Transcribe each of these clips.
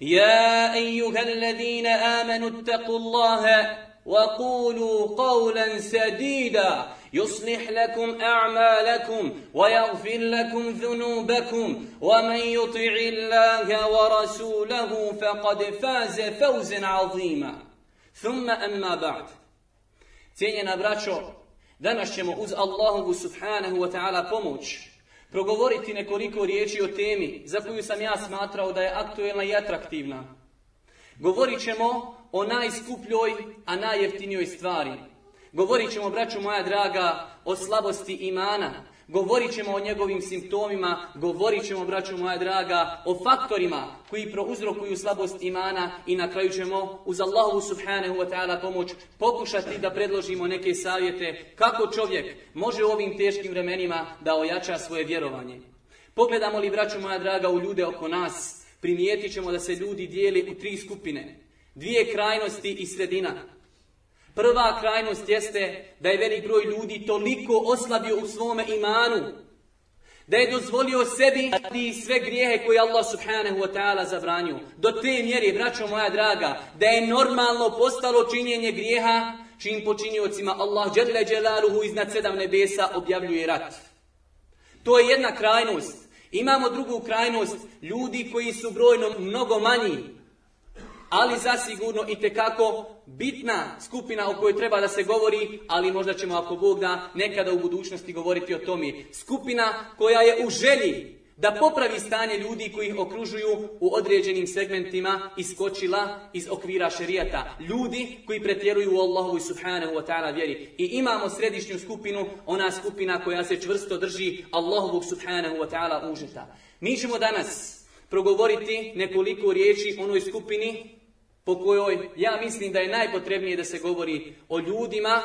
يا أيها الذين آمنوا اتقوا الله وقولوا قولا سديدا يصلح لكم أعمالكم ويغفر لكم ذنوبكم ومن يطع الله ورسوله فقد فاز فوزا عظيما ثم أما بعد تينا braćo, دانا ćemo الله سبحانه وتعالى wa pomoć progovoriti nekoliko riječi o temi za koju sam ja smatrao da je aktuelna i atraktivna. Govorit ćemo o najskupljoj, a najjeftinijoj stvari. Govorit ćemo, braću moja draga, o slabosti imana, Govorit ćemo o njegovim simptomima, govorit ćemo, braćo moja draga, o faktorima koji prouzrokuju slabost imana i na kraju ćemo uz Allahu subhanahu wa ta'ala pomoć pokušati da predložimo neke savjete kako čovjek može u ovim teškim vremenima da ojača svoje vjerovanje. Pogledamo li, braćo moja draga, u ljude oko nas, primijetit ćemo da se ljudi dijeli u tri skupine. Dvije krajnosti i sredina. Prva krajnost jeste da je velik broj ljudi toliko oslabio u svome imanu, da je dozvolio sebi i sve grijehe koje Allah subhanahu wa ta'ala zabranio. Do te mjeri, braćo moja draga, da je normalno postalo činjenje grijeha, čim počinjocima Allah dželle dželaluhu iznad sedam nebesa objavljuje rat. To je jedna krajnost. Imamo drugu krajnost, ljudi koji su brojno mnogo manji, ali zasigurno i tekako bitna skupina o kojoj treba da se govori, ali možda ćemo ako Bog da nekada u budućnosti govoriti o tome. Skupina koja je u želji da popravi stanje ljudi koji ih okružuju u određenim segmentima iskočila iz okvira šerijata. Ljudi koji pretjeruju u Allahu i subhanahu wa ta'ala vjeri. I imamo središnju skupinu, ona skupina koja se čvrsto drži Allahovog subhanahu wa ta'ala užita. Mi ćemo danas progovoriti nekoliko riječi onoj skupini po kojoj ja mislim da je najpotrebnije da se govori o ljudima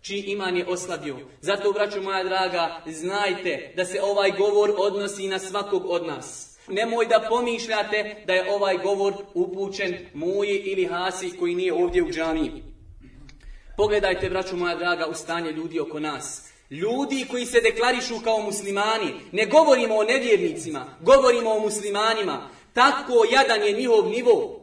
čiji iman je oslabio. Zato, braću moja draga, znajte da se ovaj govor odnosi na svakog od nas. Nemoj da pomišljate da je ovaj govor upućen moji ili hasi koji nije ovdje u džaniji. Pogledajte, braću moja draga, u stanje ljudi oko nas. Ljudi koji se deklarišu kao muslimani, ne govorimo o nevjernicima, govorimo o muslimanima. Tako jadan je njihov nivo.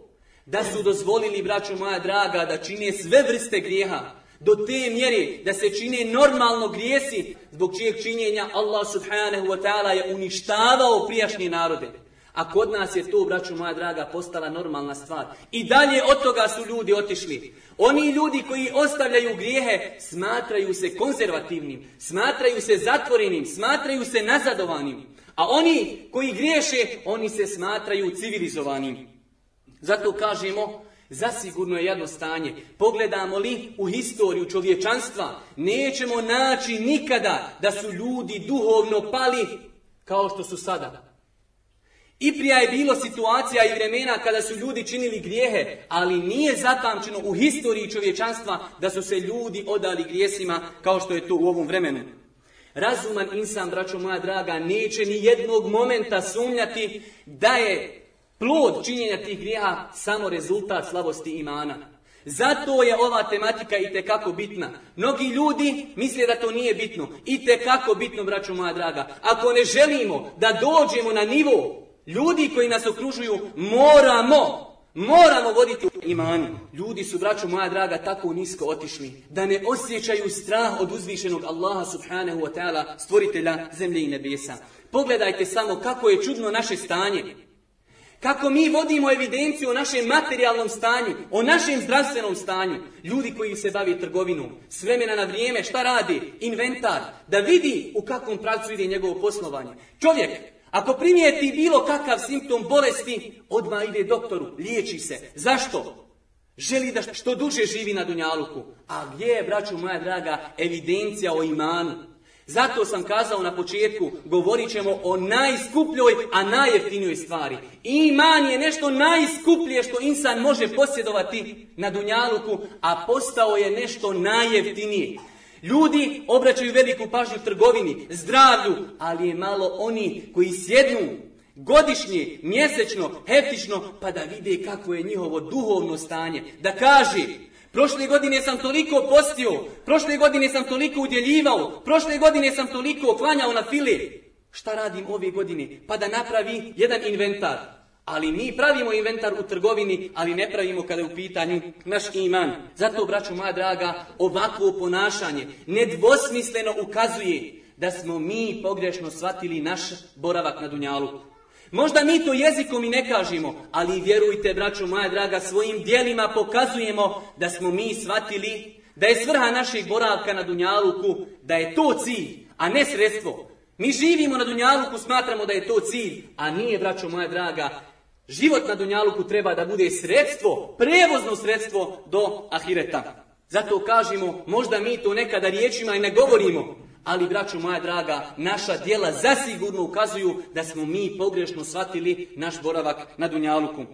Da su dozvolili, braćo moja draga, da čine sve vrste grijeha. Do te mjeri da se čine normalno grijesi, zbog čijeg činjenja Allah subhanahu wa ta'ala je uništavao prijašnje narode. A kod nas je to, braću moja draga, postala normalna stvar. I dalje od toga su ljudi otišli. Oni ljudi koji ostavljaju grijehe smatraju se konzervativnim, smatraju se zatvorenim, smatraju se nazadovanim. A oni koji griješe, oni se smatraju civilizovanim. Zato kažemo, zasigurno je jedno stanje. Pogledamo li u historiju čovječanstva, nećemo naći nikada da su ljudi duhovno pali kao što su sada. I prija je bilo situacija i vremena kada su ljudi činili grijehe, ali nije zatamčeno u historiji čovječanstva da su se ljudi odali grijesima kao što je to u ovom vremenu. Razuman insan, braćo moja draga, neće ni jednog momenta sumnjati da je Plod činjenja tih grijeha samo rezultat slabosti imana. Zato je ova tematika i kako bitna. Mnogi ljudi misle da to nije bitno. I kako bitno, braćo moja draga. Ako ne želimo da dođemo na nivo ljudi koji nas okružuju, moramo, moramo voditi u imani. Ljudi su, braćo moja draga, tako nisko otišli, da ne osjećaju strah od uzvišenog Allaha subhanahu wa ta'ala, stvoritelja zemlje i nebesa. Pogledajte samo kako je čudno naše stanje. Kako mi vodimo evidenciju o našem materijalnom stanju, o našem zdravstvenom stanju. Ljudi koji se bave trgovinom, s vremena na vrijeme, šta radi? Inventar. Da vidi u kakvom pravcu ide njegovo poslovanje. Čovjek, ako primijeti bilo kakav simptom bolesti, odmah ide doktoru, liječi se. Zašto? Želi da što duže živi na Dunjaluku. A gdje je, braću moja draga, evidencija o imanu? Zato sam kazao na početku, govorit ćemo o najskupljoj, a najjeftinijoj stvari. Iman je nešto najskuplje što insan može posjedovati na Dunjaluku, a postao je nešto najjeftinije. Ljudi obraćaju veliku pažnju trgovini, zdravlju, ali je malo oni koji sjednu godišnje, mjesečno, heptično, pa da vide kako je njihovo duhovno stanje. Da kaže, Prošle godine sam toliko postio, prošle godine sam toliko udjeljivao, prošle godine sam toliko klanjao na file. Šta radim ove godine? Pa da napravi jedan inventar. Ali mi pravimo inventar u trgovini, ali ne pravimo kada je u pitanju naš iman. Zato, braću moja draga, ovakvo ponašanje nedvosmisleno ukazuje da smo mi pogrešno shvatili naš boravak na Dunjalu. Možda mi to jezikom i ne kažemo, ali vjerujte, braćo moja draga, svojim dijelima pokazujemo da smo mi shvatili da je svrha našeg boravka na Dunjaluku, da je to cilj, a ne sredstvo. Mi živimo na Dunjaluku, smatramo da je to cilj, a nije, braćo moja draga, život na Dunjaluku treba da bude sredstvo, prevozno sredstvo do Ahireta. Zato kažemo, možda mi to nekada riječima i ne govorimo, ali, braću moja draga, naša djela zasigurno ukazuju da smo mi pogrešno shvatili naš boravak na Dunjaluku.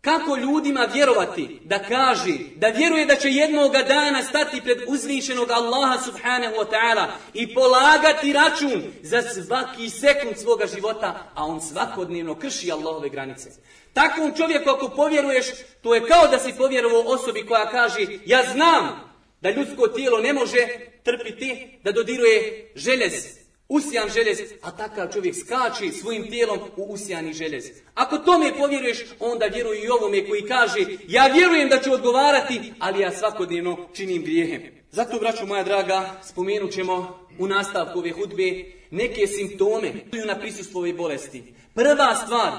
Kako ljudima vjerovati da kaže, da vjeruje da će jednoga dana stati pred uzvišenog Allaha subhanahu wa ta'ala i polagati račun za svaki sekund svoga života, a on svakodnevno krši Allahove granice. Takvom čovjeku ako povjeruješ, to je kao da si povjerovao osobi koja kaže, ja znam da ljudsko tijelo ne može trpiti da dodiruje želez, usijan želez, a takav čovjek skači svojim tijelom u usijani želez. Ako tome povjeruješ, onda vjeruj i ovome koji kaže, ja vjerujem da ću odgovarati, ali ja svakodnevno činim grijehe. Zato, braću moja draga, spomenut ćemo u nastavku ove hudbe neke simptome na prisustvo ove bolesti. Prva stvar,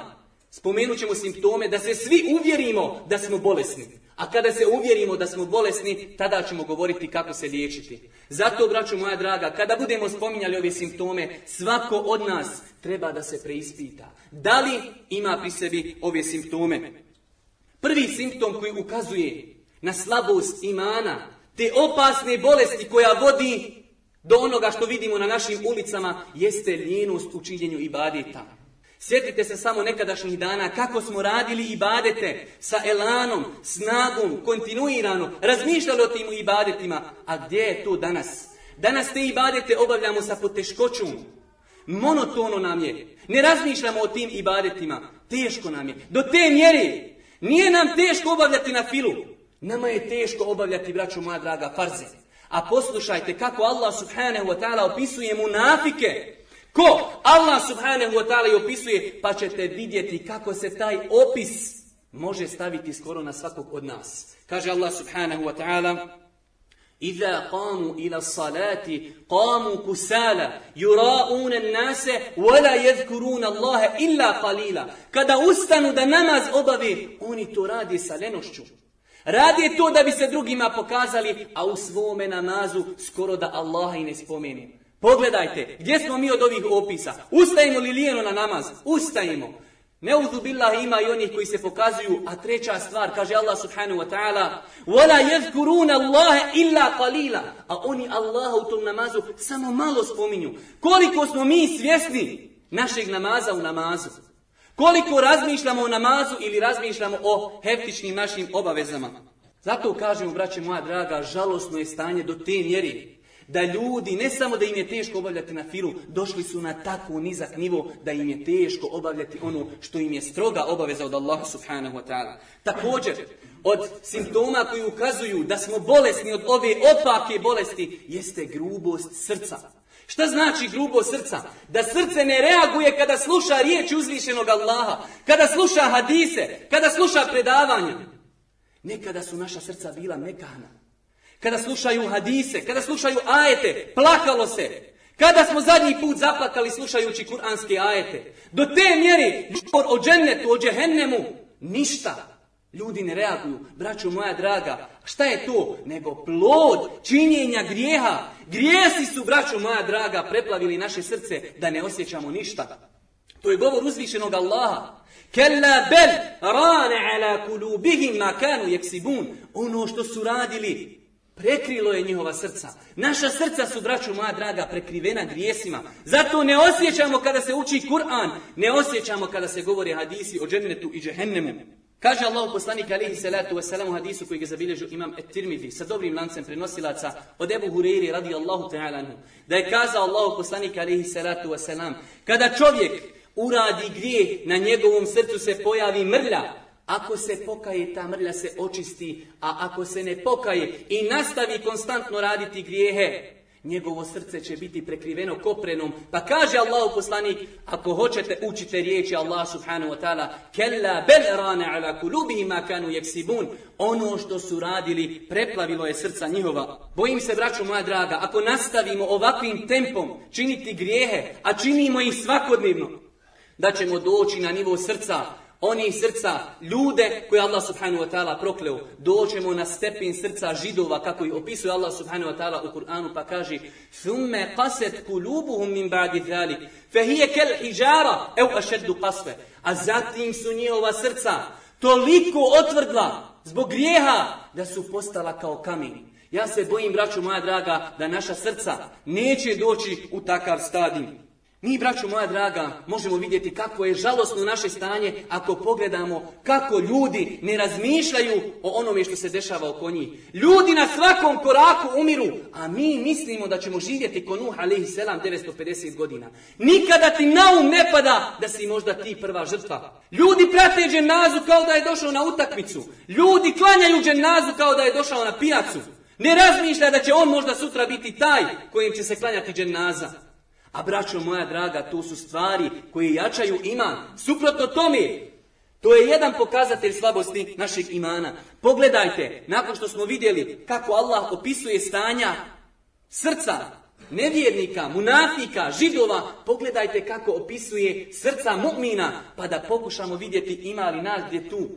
spomenut ćemo simptome da se svi uvjerimo da smo bolesni. A kada se uvjerimo da smo bolesni, tada ćemo govoriti kako se liječiti. Zato, braću moja draga, kada budemo spominjali ove simptome, svako od nas treba da se preispita. Da li ima pri sebi ove simptome? Prvi simptom koji ukazuje na slabost imana, te opasne bolesti koja vodi do onoga što vidimo na našim ulicama, jeste ljenost u činjenju ibadeta. Sjetite se samo nekadašnjih dana kako smo radili i badete sa elanom, snagom, kontinuirano, razmišljali o tim ibadetima. A gdje je to danas? Danas te ibadete obavljamo sa poteškoćom. Monotono nam je. Ne razmišljamo o tim ibadetima. Teško nam je. Do te mjeri. nije nam teško obavljati na filu. Nama je teško obavljati, braćo moja draga, farze. A poslušajte kako Allah subhanahu wa ta'ala opisuje munafike Ko? Allah subhanahu wa ta'ala opisuje, pa ćete vidjeti kako se taj opis može staviti skoro na svakog od nas. Kaže Allah subhanahu wa ta'ala, Iza qamu ila salati, qamu kusala, yura'una nase, wala yadhkuruna Allahe illa qalila. Kada ustanu da namaz obavi, oni to radi sa lenošću. Radi to da bi se drugima pokazali, a u svome namazu skoro da Allaha i ne spomeni. Pogledajte, gdje smo mi od ovih opisa? Ustajemo li lijeno na namaz? Ustajemo. Neuzubillah ima i onih koji se pokazuju, a treća stvar, kaže Allah subhanahu wa ta'ala, وَلَا يَذْكُرُونَ اللَّهَ إِلَّا قَلِيلًا A oni Allaha u tom namazu samo malo spominju. Koliko smo mi svjesni našeg namaza u namazu? Koliko razmišljamo o namazu ili razmišljamo o heptičnim našim obavezama? Zato kažemo, braće moja draga, žalosno je stanje do te mjeri da ljudi, ne samo da im je teško obavljati na firu, došli su na tako nizak nivo da im je teško obavljati ono što im je stroga obaveza od Allaha subhanahu wa ta'ala. Također, od simptoma koji ukazuju da smo bolesni od ove opake bolesti, jeste grubost srca. Šta znači grubo srca? Da srce ne reaguje kada sluša riječ uzvišenog Allaha, kada sluša hadise, kada sluša predavanja. Nekada su naša srca bila mekana kada slušaju hadise, kada slušaju ajete, plakalo se. Kada smo zadnji put zaplakali slušajući kuranske ajete. Do te mjeri, ljubor o džennetu, o džehennemu, ništa. Ljudi ne reaguju. braću moja draga, šta je to? Nego plod činjenja grijeha. Grijesi su, braću moja draga, preplavili naše srce da ne osjećamo ništa. To je govor uzvišenog Allaha. Kella bel rane ala kulubihim makanu jeksibun. Ono što su radili, Prekrilo je njihova srca. Naša srca su, braću moja draga, prekrivena grijesima. Zato ne osjećamo kada se uči Kur'an, ne osjećamo kada se govori hadisi o džennetu i džehennemu. Kaže Allah poslanik alihi salatu wasalam u hadisu koji ga zabilježio imam et-Tirmidhi sa dobrim lancem prenosilaca od Ebu Hureyri radijallahu ta'ala da je kazao Allah poslanik alihi salatu wasalam kada čovjek uradi grijeh na njegovom srcu se pojavi mrlja ako se pokaje, ta mrlja se očisti, a ako se ne pokaje i nastavi konstantno raditi grijehe, njegovo srce će biti prekriveno koprenom. Pa kaže Allah poslanik, ako hoćete učite riječi Allah subhanahu wa ta'ala, kella bel rana ala kanu jeksibun. Ono što su radili preplavilo je srca njihova. Bojim se, braću moja draga, ako nastavimo ovakvim tempom činiti grijehe, a činimo ih svakodnevno, da ćemo doći na nivo srca oni srca ljude koje Allah subhanahu wa ta'ala prokleo. Doćemo na stepin srca židova kako ih opisuje Allah subhanahu wa ta'ala u Kur'anu pa kaže ثُمَّ قَسَتْ قُلُوبُهُمْ مِنْ بَعْدِ فَهِيَ أَشَدُّ pasve. A zatim su njihova srca toliko otvrdla zbog grijeha da su postala kao kameni. Ja se bojim, braću moja draga, da naša srca neće doći u takav stadin. Mi, braću moja draga, možemo vidjeti kako je žalosno naše stanje ako pogledamo kako ljudi ne razmišljaju o onome što se dešava oko njih. Ljudi na svakom koraku umiru, a mi mislimo da ćemo živjeti ko Nuh alaihi 950 godina. Nikada ti na um ne pada da si možda ti prva žrtva. Ljudi prate dženazu kao da je došao na utakmicu. Ljudi klanjaju dženazu kao da je došao na pijacu. Ne razmišlja da će on možda sutra biti taj kojim će se klanjati dženaza. A braćo moja draga, to su stvari koje jačaju iman. Suprotno tome, to je jedan pokazatelj slabosti našeg imana. Pogledajte, nakon što smo vidjeli kako Allah opisuje stanja srca nevjernika, munafika, židova, pogledajte kako opisuje srca mu'mina, pa da pokušamo vidjeti ima li nas gdje tu.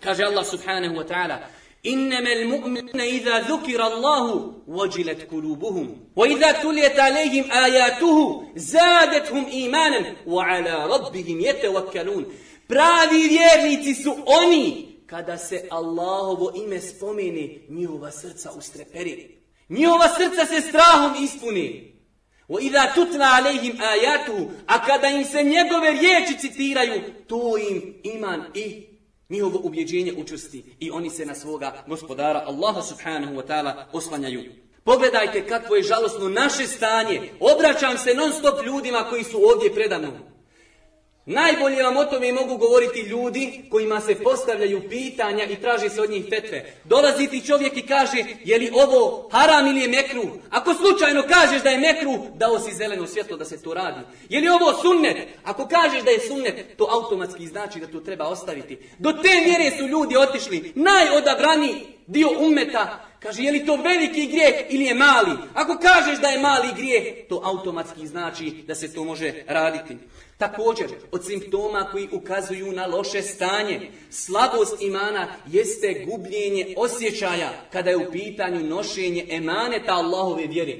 Kaže Allah subhanahu wa ta'ala, إنما المؤمنون إذا ذكر الله وجلت قلوبهم وإذا تليت عليهم آياته زادتهم إيمانا وعلى ربهم يتوكلون Pravi vjernici su oni kada se Allahovo ime spomeni, njihova srca ustreperi. Njihova srca se strahom ispuni. وَإِذَا تُتْلَ عَلَيْهِمْ آيَاتُهُ A kada im se njegove riječi citiraju, to im iman i njihovo ubjeđenje učusti i oni se na svoga gospodara Allaha subhanahu wa ta'ala oslanjaju. Pogledajte kakvo je žalosno naše stanje. Obraćam se non stop ljudima koji su ovdje predanom. Najbolje vam o tome mogu govoriti ljudi kojima se postavljaju pitanja i traži se od njih fetve. Dolazi ti čovjek i kaže je li ovo haram ili je mekru? Ako slučajno kažeš da je mekru, dao si zeleno svjetlo da se to radi. Je li ovo sunnet? Ako kažeš da je sunnet, to automatski znači da to treba ostaviti. Do te mjere su ljudi otišli. Najodabraniji dio umeta, kaže je li to veliki grijeh ili je mali? Ako kažeš da je mali grijeh, to automatski znači da se to može raditi. Također, od simptoma koji ukazuju na loše stanje, slabost imana jeste gubljenje osjećaja kada je u pitanju nošenje emaneta Allahove vjere.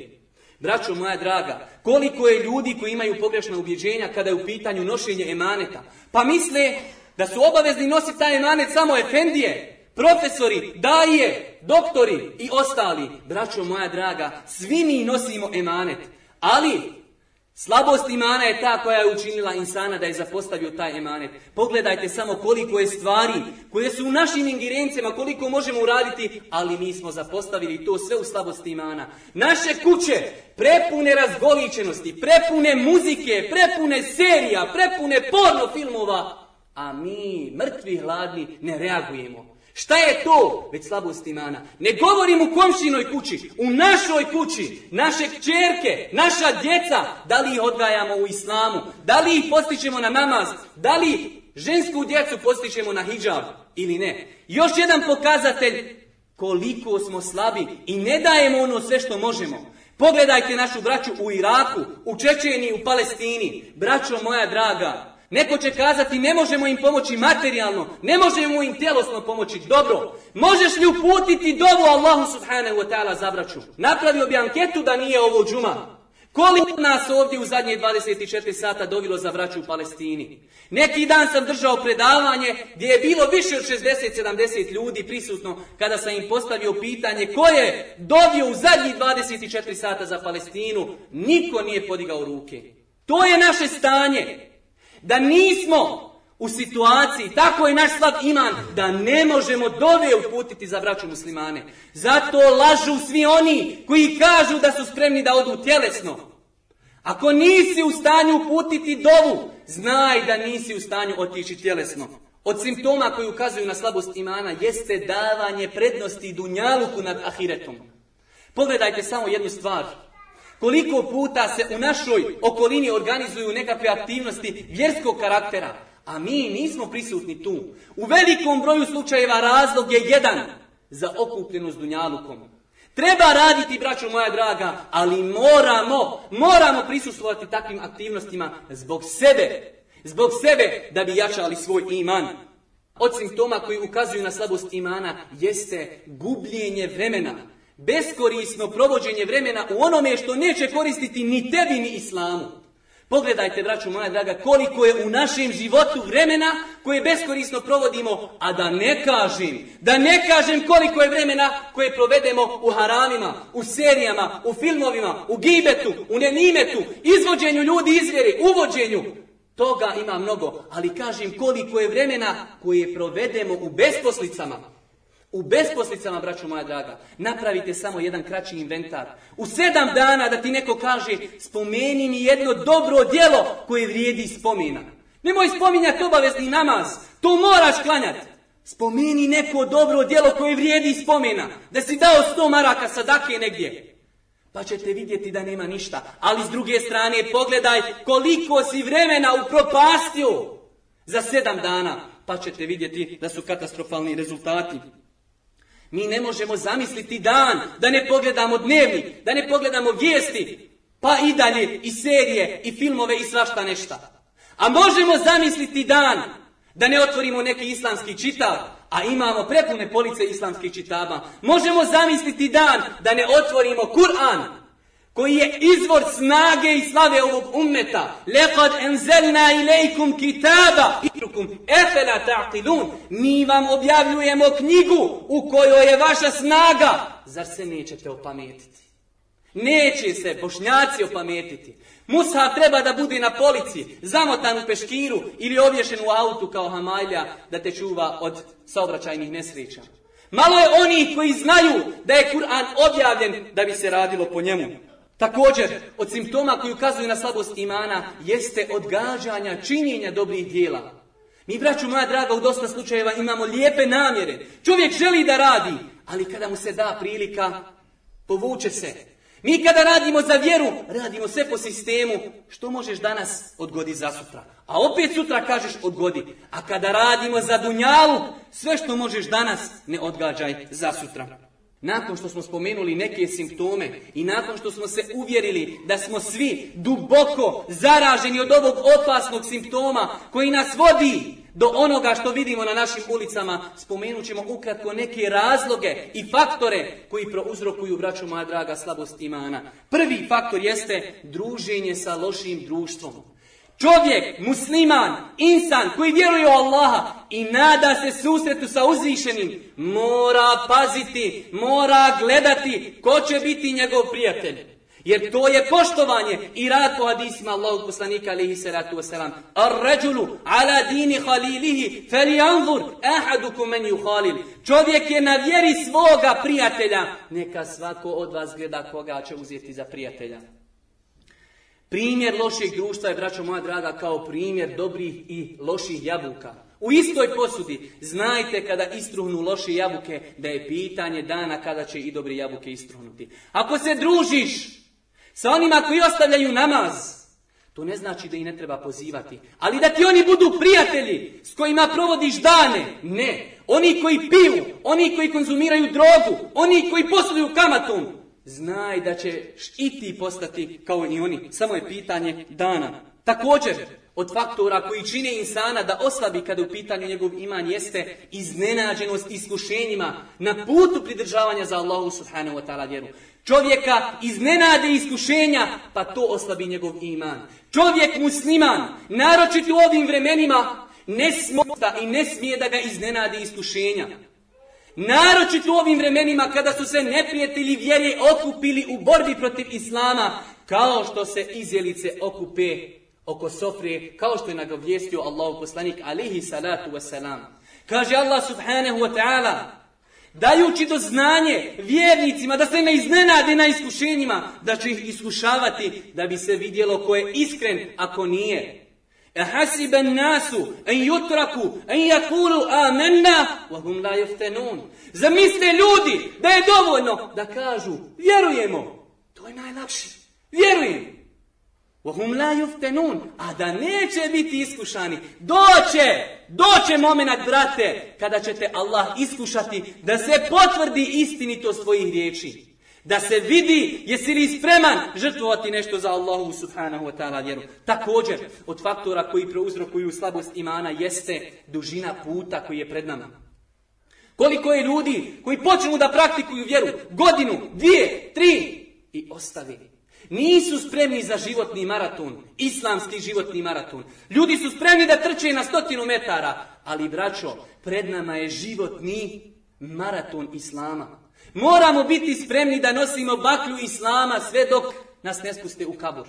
Braćo moja draga, koliko je ljudi koji imaju pogrešna ubjeđenja kada je u pitanju nošenje emaneta, pa misle da su obavezni nositi taj emanet samo efendije, profesori, daje, doktori i ostali, braćo moja draga, svi mi nosimo emanet. Ali, slabost imana je ta koja je učinila insana da je zapostavio taj emanet. Pogledajte samo koliko je stvari koje su u našim ingerencijama, koliko možemo uraditi, ali mi smo zapostavili to sve u slabosti imana. Naše kuće prepune razgoličenosti, prepune muzike, prepune serija, prepune porno filmova, a mi, mrtvi hladni, ne reagujemo. Šta je to? Već slabost imana. Ne govorim u komšinoj kući, u našoj kući, naše čerke, naša djeca, da li ih odgajamo u islamu, da li ih postičemo na namaz, da li žensku djecu postičemo na hijab ili ne. Još jedan pokazatelj koliko smo slabi i ne dajemo ono sve što možemo. Pogledajte našu braću u Iraku, u Čečeni, u Palestini. Braćo moja draga, Neko će kazati ne možemo im pomoći materijalno, ne možemo im tjelosno pomoći. Dobro, možeš li uputiti dovu Allahu subhanahu wa ta'ala vraću, Napravio bi anketu da nije ovo džuma. Koliko nas ovdje u zadnje 24 sata dovilo za vraću u Palestini? Neki dan sam držao predavanje gdje je bilo više od 60-70 ljudi prisutno kada sam im postavio pitanje ko je dovio u zadnjih 24 sata za Palestinu? Niko nije podigao ruke. To je naše stanje. Da nismo u situaciji, tako je naš slab iman, da ne možemo dove uputiti za vraću muslimane. Zato lažu svi oni koji kažu da su spremni da odu tjelesno. Ako nisi u stanju uputiti dovu, znaj da nisi u stanju otići tjelesno. Od simptoma koji ukazuju na slabost imana jeste davanje prednosti dunjaluku nad ahiretom. Pogledajte samo jednu stvar. Koliko puta se u našoj okolini organizuju nekakve aktivnosti vjerskog karaktera, a mi nismo prisutni tu. U velikom broju slučajeva razlog je jedan za okupljenost dunjalukom. Treba raditi, braćo moja draga, ali moramo, moramo prisustvovati takvim aktivnostima zbog sebe. Zbog sebe da bi jačali svoj iman. Od simptoma koji ukazuju na slabost imana jeste gubljenje vremena. Beskorisno provođenje vremena u onome što neće koristiti ni tebi ni islamu. Pogledajte, braću moja draga, koliko je u našem životu vremena koje beskorisno provodimo, a da ne kažem, da ne kažem koliko je vremena koje provedemo u haramima, u serijama, u filmovima, u gibetu, u nenimetu, izvođenju ljudi izvjeri, uvođenju. Toga ima mnogo, ali kažem koliko je vremena koje provedemo u besposlicama, u besposlicama, braću moja draga, napravite samo jedan kraći inventar. U sedam dana da ti neko kaže spomeni mi jedno dobro djelo koje vrijedi spomena. Nemoj spominjati obavezni namaz, to moraš klanjati. Spomeni neko dobro djelo koje vrijedi spomena. Da si dao sto maraka sadake negdje. Pa ćete vidjeti da nema ništa. Ali s druge strane pogledaj koliko si vremena u upropastio za sedam dana. Pa ćete vidjeti da su katastrofalni rezultati. Mi ne možemo zamisliti dan da ne pogledamo dnevni, da ne pogledamo vijesti, pa i dalje i serije i filmove i svašta nešta. A možemo zamisliti dan da ne otvorimo neki islamski čitav, a imamo prepune police islamskih čitava. Možemo zamisliti dan da ne otvorimo Kur'an, koji je izvor snage i slave ovog ummeta. Lekad enzelna ilaikum kitaba efela ta'qilun. Mi vam objavljujemo knjigu u kojoj je vaša snaga. Zar se nećete opametiti? Neće se bošnjaci opametiti. Musa treba da bude na polici, zamotan u peškiru ili ovješen u autu kao hamalja da te čuva od saobraćajnih nesreća. Malo je onih koji znaju da je Kur'an objavljen da bi se radilo po njemu. Također, od simptoma koji ukazuju na slabost imana jeste odgađanja činjenja dobrih djela. Mi, braću moja draga, u dosta slučajeva imamo lijepe namjere. Čovjek želi da radi, ali kada mu se da prilika, povuče se. Mi kada radimo za vjeru, radimo sve po sistemu. Što možeš danas? Odgodi za sutra. A opet sutra kažeš odgodi. A kada radimo za dunjalu, sve što možeš danas, ne odgađaj za sutra. Nakon što smo spomenuli neke simptome i nakon što smo se uvjerili da smo svi duboko zaraženi od ovog opasnog simptoma koji nas vodi do onoga što vidimo na našim ulicama, spomenut ćemo ukratko neke razloge i faktore koji prouzrokuju, braću moja draga, slabost imana. Prvi faktor jeste druženje sa lošim društvom čovjek, musliman, insan koji vjeruje u Allaha i nada se susretu sa uzvišenim, mora paziti, mora gledati ko će biti njegov prijatelj. Jer to je poštovanje i rad po hadisima Allahog poslanika alihi salatu wasalam. Ar ređulu ala dini halilihi feli ahadukum Čovjek je na vjeri svoga prijatelja. Neka svako od vas gleda koga će uzeti za prijatelja. Primjer lošeg društva je, braćo moja draga, kao primjer dobrih i loših jabuka. U istoj posudi, znajte kada istruhnu loše jabuke, da je pitanje dana kada će i dobre jabuke istruhnuti. Ako se družiš sa onima koji ostavljaju namaz, to ne znači da ih ne treba pozivati. Ali da ti oni budu prijatelji s kojima provodiš dane. Ne. Oni koji piju, oni koji konzumiraju drogu, oni koji posluju kamatom znaj da će i ti postati kao i oni. Samo je pitanje dana. Također, od faktora koji čine insana da oslabi kada u pitanju njegov iman jeste iznenađenost iskušenjima na putu pridržavanja za Allahu subhanahu wa ta'ala vjeru. Čovjeka iznenade iskušenja, pa to oslabi njegov iman. Čovjek musliman, naročito u ovim vremenima, ne smota i ne smije da ga iznenade iskušenja. Naročito u ovim vremenima kada su se neprijatelji vjere okupili u borbi protiv Islama, kao što se izjelice okupe oko Sofrije, kao što je nagovijestio Allahu poslanik alihi salatu wasalam. Kaže Allah subhanahu wa ta'ala, dajući to znanje vjernicima da se ne iznenade na iskušenjima, da će ih iskušavati da bi se vidjelo ko je iskren, ako nije nasu الناس أن يتركوا a يقولوا آمنا Zamislite ljudi da je dovoljno da kažu vjerujemo. To je najlakše. Vjerujem. Wahum la yuftanun. A da neće biti iskušani. Doće, doće momenat, brate, kada ćete Allah iskušati da se potvrdi istinitost svojih riječi. Da se vidi jesi li spreman žrtvovati nešto za Allahu subhanahu wa ta'ala vjeru. Također, od faktora koji prouzrokuju slabost imana jeste dužina puta koji je pred nama. Koliko je ljudi koji počnu da praktikuju vjeru godinu, dvije, tri i ostavili. Nisu spremni za životni maraton, islamski životni maraton. Ljudi su spremni da trče na stotinu metara, ali braćo, pred nama je životni maraton islama. Moramo biti spremni da nosimo baklju Islama sve dok nas ne spuste u kabur.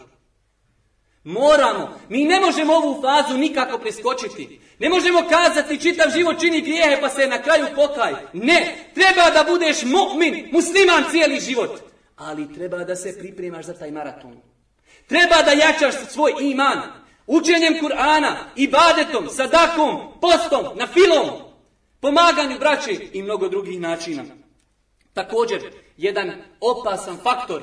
Moramo. Mi ne možemo ovu fazu nikako preskočiti. Ne možemo kazati čitav život čini grijehe pa se na kraju pokaj. Ne. Treba da budeš mu'min, musliman cijeli život. Ali treba da se pripremaš za taj maraton. Treba da jačaš svoj iman. Učenjem Kur'ana, ibadetom, sadakom, postom, na filom, pomaganju braći i mnogo drugih načina. Također, jedan opasan faktor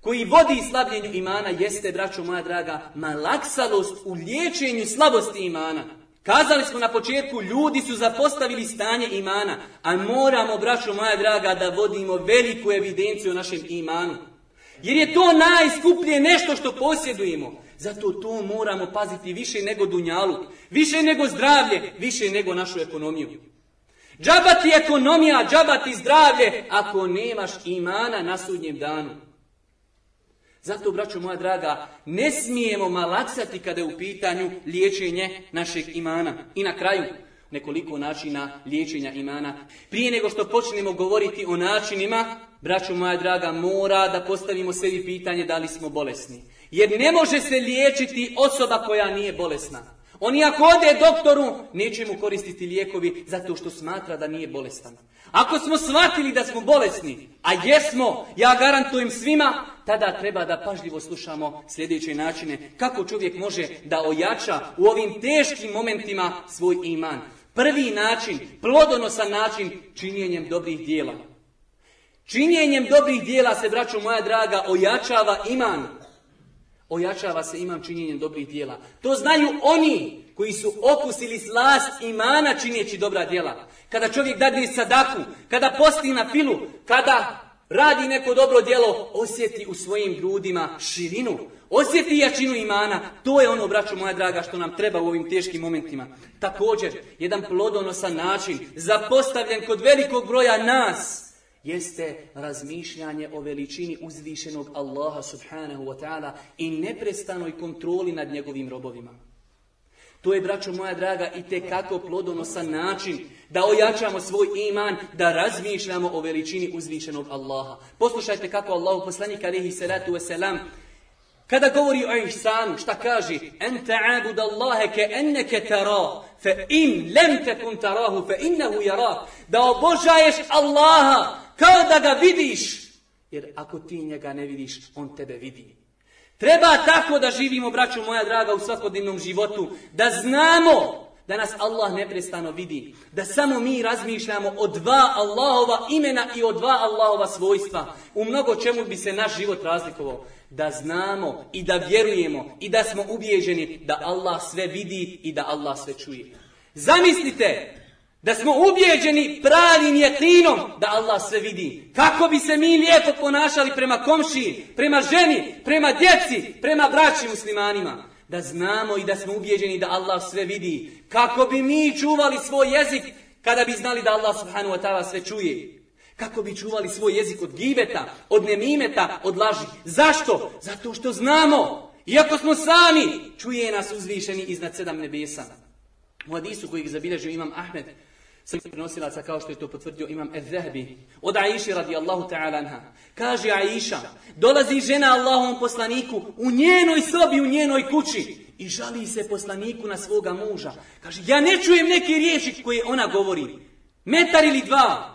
koji vodi slabljenju imana jeste, braćo moja draga, malaksalost u liječenju slabosti imana. Kazali smo na početku, ljudi su zapostavili stanje imana, a moramo, braćo moja draga, da vodimo veliku evidenciju o našem imanu. Jer je to najskuplje nešto što posjedujemo. Zato to moramo paziti više nego dunjalu, više nego zdravlje, više nego našu ekonomiju. Džaba ti ekonomija, džaba ti zdravlje, ako nemaš imana na sudnjem danu. Zato, braćo moja draga, ne smijemo malacati kada je u pitanju liječenje našeg imana. I na kraju, nekoliko načina liječenja imana. Prije nego što počnemo govoriti o načinima, braćo moja draga, mora da postavimo sebi pitanje da li smo bolesni. Jer ne može se liječiti osoba koja nije bolesna. On i ako ode doktoru, neće mu koristiti lijekovi zato što smatra da nije bolestan. Ako smo shvatili da smo bolesni, a jesmo, ja garantujem svima, tada treba da pažljivo slušamo sljedeće načine kako čovjek može da ojača u ovim teškim momentima svoj iman. Prvi način, plodonosan način, činjenjem dobrih dijela. Činjenjem dobrih dijela se, braću moja draga, ojačava iman. Ojačava se imam činjenjem dobrih dijela. To znaju oni koji su okusili slast imana činjeći dobra djela. Kada čovjek dadne sadaku, kada posti na filu, kada radi neko dobro djelo, osjeti u svojim grudima širinu, osjeti jačinu imana. To je ono, braćo moja draga, što nam treba u ovim teškim momentima. Također, jedan plodonosan način, zapostavljen kod velikog broja nas, jeste razmišljanje o veličini uzvišenog Allaha subhanahu wa ta'ala i neprestanoj kontroli nad njegovim robovima. To je, braćo moja draga, i te kako plodonosan način da ojačamo svoj iman, da razmišljamo o veličini uzvišenog Allaha. Poslušajte kako Allahu poslanik alihi salatu wasalam kada govori o ihsanu, šta kaže? En ta'abud Allahe ke enneke tara, fe in lem tekun tarahu, fe innehu jara. Da obožaješ Allaha kao da ga vidiš. Jer ako ti njega ne vidiš, on tebe vidi. Treba tako da živimo, braću moja draga, u svakodnevnom životu. Da znamo da nas Allah neprestano vidi. Da samo mi razmišljamo o dva Allahova imena i o dva Allahova svojstva. U mnogo čemu bi se naš život razlikovao. Da znamo i da vjerujemo i da smo ubiježeni da Allah sve vidi i da Allah sve čuje. Zamislite da smo ubijeđeni pravim jetinom da Allah sve vidi. Kako bi se mi lijepo ponašali prema komšiji, prema ženi, prema djeci, prema braći muslimanima. Da znamo i da smo ubijeđeni da Allah sve vidi. Kako bi mi čuvali svoj jezik kada bi znali da Allah subhanahu wa ta'ala sve čuje. Kako bi čuvali svoj jezik od gibeta, od nemimeta, od laži. Zašto? Zato što znamo. Iako smo sami, čuje nas uzvišeni iznad sedam nebesa. U hadisu kojeg zabilježio Imam Ahmed, srpskih prenosilaca kao što je to potvrdio imam Ezehbi. Od radi radi ta'ala anha. Kaže Aiša, dolazi žena Allahom poslaniku u njenoj sobi, u njenoj kući. I žali se poslaniku na svoga muža. Kaže, ja ne čujem neke riječi koje ona govori. Metar ili dva.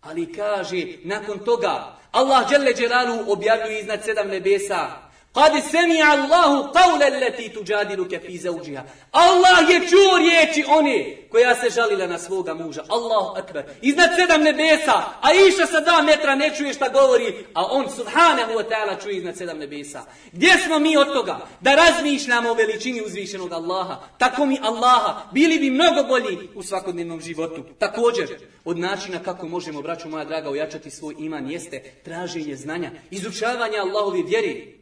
Ali kaže, nakon toga, Allah dželle objavljuje iznad sedam nebesa kad semi Allahu qawla allati tujadiluka fi zawjiha. Allah je čuo riječi one koja se žalila na svoga muža. Allahu akbar. Iznad sedam nebesa, a iša sa dva metra ne čuje šta govori, a on subhanahu wa ta'ala čuje iznad sedam nebesa. Gdje smo mi od toga da razmišljamo o veličini uzvišenog Allaha? Tako mi Allaha bili bi mnogo bolji u svakodnevnom životu. Također, od načina kako možemo, braću moja draga, ojačati svoj iman jeste traženje znanja, izučavanje Allahove vjeri.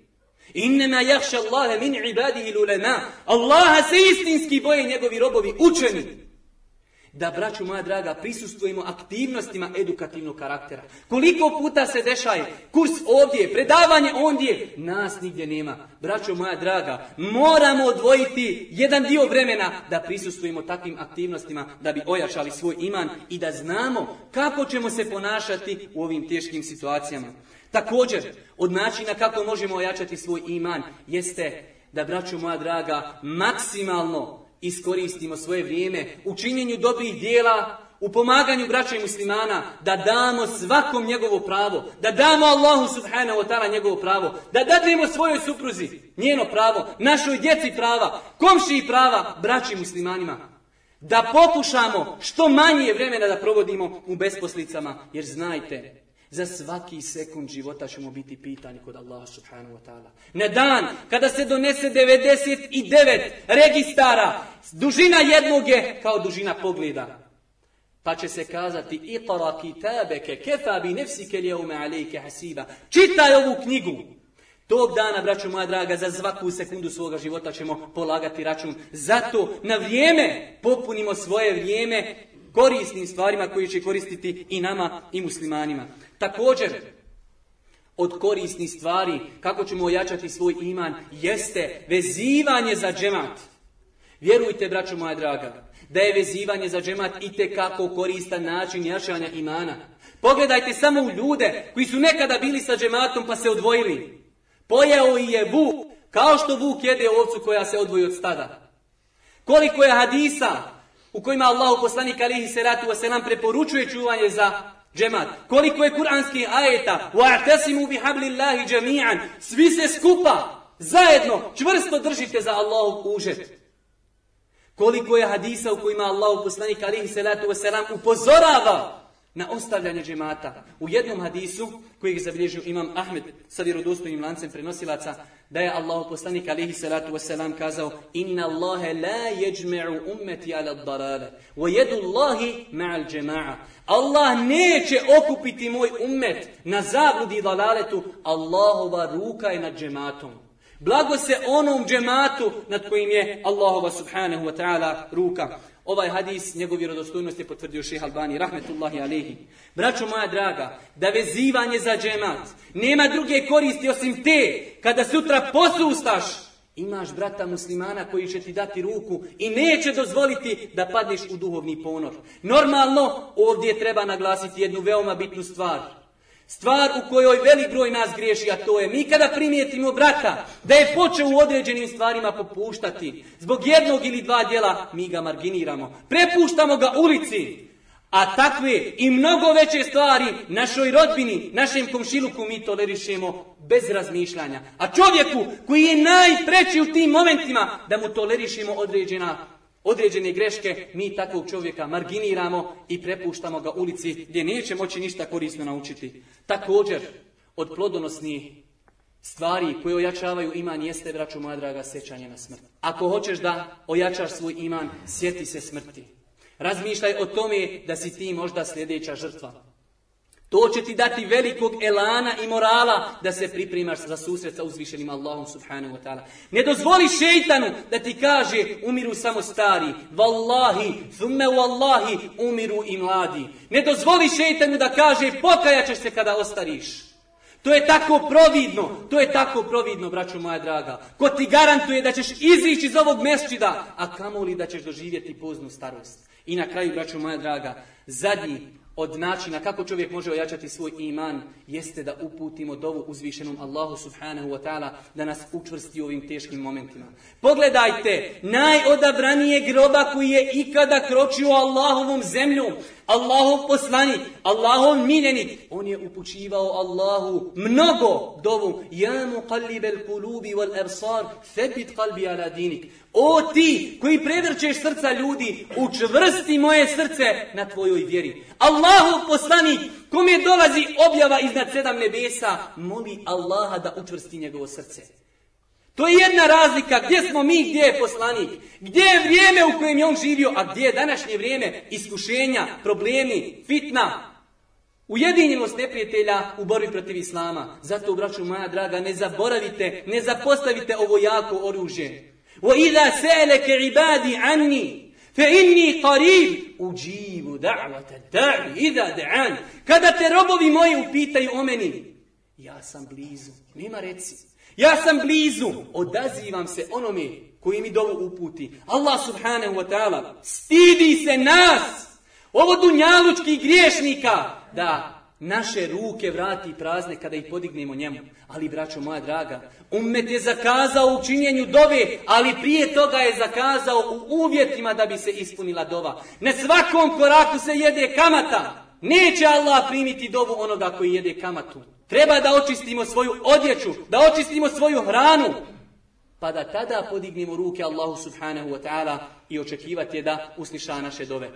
Innema jahša Allahe min ibadihi lulema. Allaha se istinski boje njegovi robovi učeni da, braću moja draga, prisustujemo aktivnostima edukativnog karaktera. Koliko puta se dešaje, kurs ovdje, predavanje ondje, nas nigdje nema. Braćo moja draga, moramo odvojiti jedan dio vremena da prisustujemo takvim aktivnostima, da bi ojačali svoj iman i da znamo kako ćemo se ponašati u ovim teškim situacijama. Također, od načina kako možemo ojačati svoj iman, jeste da, braću moja draga, maksimalno iskoristimo svoje vrijeme u činjenju dobrih dijela, u pomaganju braća i muslimana, da damo svakom njegovo pravo, da damo Allahu subhanahu wa ta'ala njegovo pravo, da dadimo svojoj supruzi njeno pravo, našoj djeci prava, komšiji prava, braći muslimanima. Da pokušamo što manje vremena da provodimo u besposlicama, jer znajte, za svaki sekund života ćemo biti pitani kod Allaha subhanahu wa ta'ala. Na dan kada se donese 99 registara, dužina jednog je kao dužina pogleda. Pa će se kazati itara kitabeke kefabi, nefsike lijeume alejke hasiba. Čitaj ovu knjigu. Tog dana, braćo moja draga, za svaku sekundu svoga života ćemo polagati račun. Zato na vrijeme popunimo svoje vrijeme korisnim stvarima koje će koristiti i nama i muslimanima. Također, od korisnih stvari, kako ćemo ojačati svoj iman, jeste vezivanje za džemat. Vjerujte, braćo moja draga, da je vezivanje za džemat i kako koristan način jačanja imana. Pogledajte samo u ljude koji su nekada bili sa džematom pa se odvojili. pojao i je vuk, kao što vuk jede ovcu koja se odvoji od stada. Koliko je hadisa u kojima u poslanik alihi se nam preporučuje čuvanje za džemat. Koliko je kuranski ajeta? wa'tasimu bi hablillahi jami'an. Svi se skupa, zajedno, čvrsto držite za Allahu užet. Koliko je hadisa u kojima Allah poslanik alihi salatu wasalam upozorava na ostavljanje džemata. U jednom hadisu, koji je zabilježio imam Ahmed sa vjerodostojnim lancem prenosilaca, da je Allah poslanik alihi salatu wasalam kazao Inna Allahe la jeđme'u ummeti ala dalale, wa jedu Allahi ma'al džema'a. Allah neće okupiti moj ummet na zabludi i dalaletu, Allahova ruka je nad džematom. Blago se onom džematu nad kojim je Allahova subhanahu wa ta'ala ruka. Ovaj hadis, njegov vjerodostojnost je potvrdio ših Albani, rahmetullahi alehi. Braćo moja draga, da vezivanje za džemat nema druge koristi osim te kada sutra posustaš. Imaš brata muslimana koji će ti dati ruku i neće dozvoliti da padneš u duhovni ponor. Normalno, ovdje treba naglasiti jednu veoma bitnu stvar. Stvar u kojoj velik broj nas griješi, a to je mi kada primijetimo brata da je počeo u određenim stvarima popuštati, zbog jednog ili dva dijela mi ga marginiramo, prepuštamo ga ulici, a takve i mnogo veće stvari našoj rodbini, našem komšiluku mi tolerišemo bez razmišljanja. A čovjeku koji je najpreći u tim momentima da mu tolerišemo određena određene greške, mi takvog čovjeka marginiramo i prepuštamo ga ulici gdje neće moći ništa korisno naučiti. Također, od plodonosnih stvari koje ojačavaju iman jeste, vraću moja draga, sjećanje na smrt. Ako hoćeš da ojačaš svoj iman, sjeti se smrti. Razmišljaj o tome da si ti možda sljedeća žrtva. To će ti dati velikog elana i morala da se pripremaš za susret sa uzvišenim Allahom subhanahu wa ta'ala. Ne dozvoli šeitanu da ti kaže umiru samo stari, vallahi, thumme wallahi, umiru i mladi. Ne dozvoli šeitanu da kaže ćeš se kada ostariš. To je tako providno, to je tako providno, braćo moja draga. Ko ti garantuje da ćeš izići iz ovog mesčida, a kamoli da ćeš doživjeti poznu starost. I na kraju, braćo moja draga, zadnji od načina kako čovjek može ojačati svoj iman jeste da uputimo dovu uzvišenom Allahu subhanahu wa ta'ala da nas učvrsti u ovim teškim momentima. Pogledajte, najodabranije groba koji je ikada kročio Allahovom zemljom, Allahov poslanik, Allahov miljenik, on je upućivao Allahu mnogo dovu. Ja mu kalibel kulubi wal ersar, sepit kalbi ala dinik. O ti koji prevrćeš srca ljudi, učvrsti moje srce na tvojoj vjeri. Allahov poslanik, kome dolazi objava iznad sedam nebesa, moli Allaha da učvrsti njegovo srce. To je jedna razlika gdje smo mi, gdje je poslanik. Gdje je vrijeme u kojem je on živio, a gdje je današnje vrijeme iskušenja, problemi, fitna. Ujedinjenost neprijatelja u borbi protiv Islama. Zato, braću moja draga, ne zaboravite, ne zapostavite ovo jako oružje. ribadi anni, fe inni qarib u dživu da'vata idha Kada te robovi moji upitaju o meni, ja sam blizu, nema reci. Ja sam blizu, odazivam se onome koji mi dovu uputi. Allah subhanahu wa ta'ala stidi se nas, ovo njalučkih griješnika, da naše ruke vrati prazne kada ih podignemo njemu. Ali, braćo moja draga, umet je zakazao u činjenju dove, ali prije toga je zakazao u uvjetima da bi se ispunila dova. Na svakom koraku se jede kamata. Neće Allah primiti dovu onoga koji jede kamatu. Treba da očistimo svoju odjeću, da očistimo svoju hranu. Pa da tada podignemo ruke Allahu subhanahu wa ta'ala i očekivati da usliša naše dove.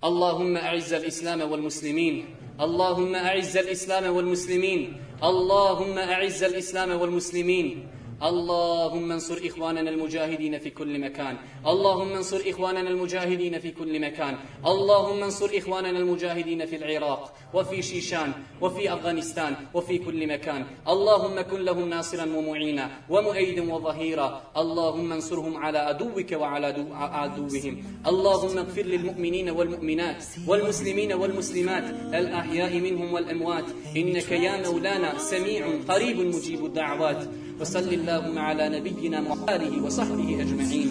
Allahumma a'izzal islama wal muslimin. Allahumma a'izzal islama wal muslimin. Allahumma a'izzal islama wal muslimin. اللهم انصر إخواننا المجاهدين في كل مكان اللهم انصر إخواننا المجاهدين في كل مكان اللهم انصر إخواننا المجاهدين في العراق وفي شيشان وفي أفغانستان وفي كل مكان اللهم كن لهم ناصرا ومعينا ومؤيدا وظهيرا اللهم انصرهم على عدوك وعلى عدوهم اللهم اغفر للمؤمنين والمؤمنات والمسلمين والمسلمات الأحياء منهم والأموات إنك يا مولانا سميع قريب مجيب الدعوات وصل اللهم على نبينا وآله وصحبه أجمعين